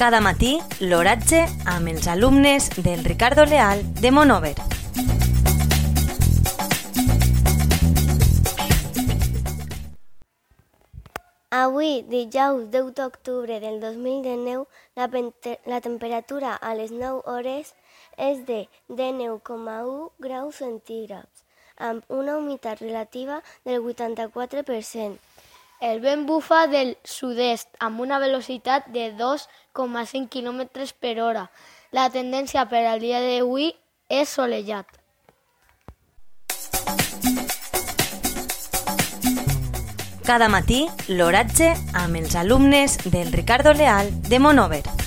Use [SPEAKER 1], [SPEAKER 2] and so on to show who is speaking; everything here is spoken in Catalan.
[SPEAKER 1] Cada matí, l'oratge amb els alumnes del Ricardo Leal de Monover.
[SPEAKER 2] Avui, dijous 10 d'octubre del 2019, la, la temperatura a les 9 hores és de 19,1 graus centígrads, amb una humitat relativa del 84%.
[SPEAKER 3] El vent bufa del sud-est amb una velocitat de 2,5 km per hora. La tendència per al dia d'avui és solellat.
[SPEAKER 1] Cada matí, l'oratge amb els alumnes del Ricardo Leal de Monover.